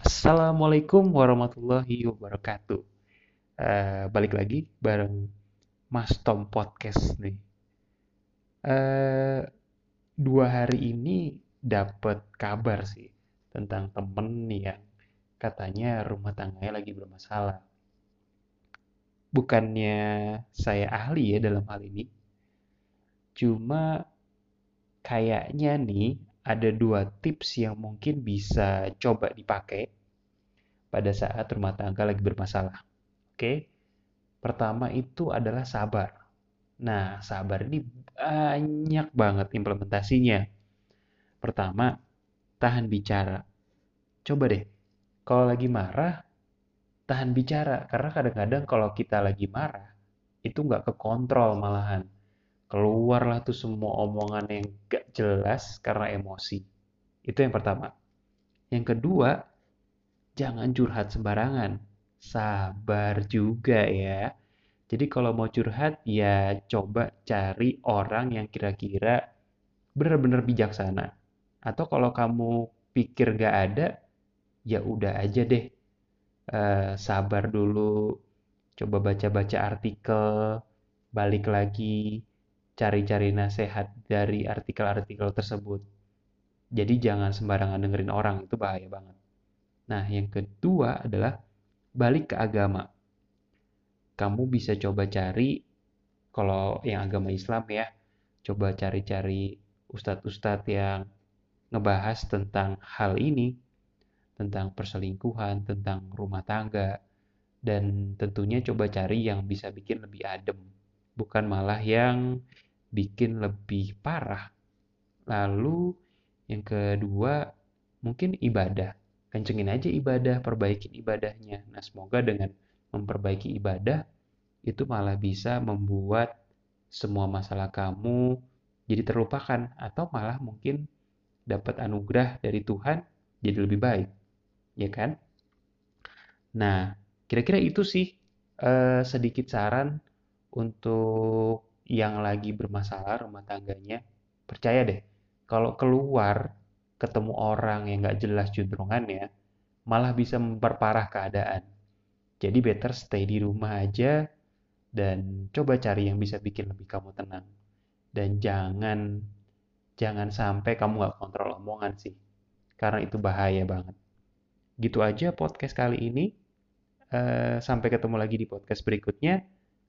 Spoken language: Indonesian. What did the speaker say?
Assalamualaikum warahmatullahi wabarakatuh. Uh, balik lagi bareng Mas Tom Podcast nih. Uh, dua hari ini dapat kabar sih tentang temen nih yang katanya rumah tangganya lagi bermasalah. Bukannya saya ahli ya dalam hal ini, cuma kayaknya nih ada dua tips yang mungkin bisa coba dipakai pada saat rumah tangga lagi bermasalah. Oke, pertama itu adalah sabar. Nah, sabar ini banyak banget implementasinya. Pertama, tahan bicara. Coba deh, kalau lagi marah, tahan bicara. Karena kadang-kadang kalau kita lagi marah, itu nggak kekontrol malahan keluarlah tuh semua omongan yang gak jelas karena emosi. Itu yang pertama. Yang kedua, jangan curhat sembarangan. Sabar juga ya. Jadi kalau mau curhat ya coba cari orang yang kira-kira benar-benar bijaksana. Atau kalau kamu pikir gak ada, ya udah aja deh. Uh, sabar dulu, coba baca-baca artikel, balik lagi, cari-cari nasihat dari artikel-artikel tersebut. Jadi jangan sembarangan dengerin orang, itu bahaya banget. Nah, yang kedua adalah balik ke agama. Kamu bisa coba cari, kalau yang agama Islam ya, coba cari-cari ustadz-ustadz yang ngebahas tentang hal ini, tentang perselingkuhan, tentang rumah tangga, dan tentunya coba cari yang bisa bikin lebih adem, bukan malah yang bikin lebih parah. Lalu yang kedua mungkin ibadah. Kencengin aja ibadah, perbaikin ibadahnya. Nah, semoga dengan memperbaiki ibadah itu malah bisa membuat semua masalah kamu jadi terlupakan atau malah mungkin dapat anugerah dari Tuhan jadi lebih baik. Ya kan? Nah, kira-kira itu sih eh, sedikit saran untuk yang lagi bermasalah rumah tangganya, percaya deh, kalau keluar ketemu orang yang gak jelas cenderungannya, malah bisa memperparah keadaan. Jadi better stay di rumah aja dan coba cari yang bisa bikin lebih kamu tenang. Dan jangan jangan sampai kamu gak kontrol omongan sih. Karena itu bahaya banget. Gitu aja podcast kali ini. Uh, sampai ketemu lagi di podcast berikutnya.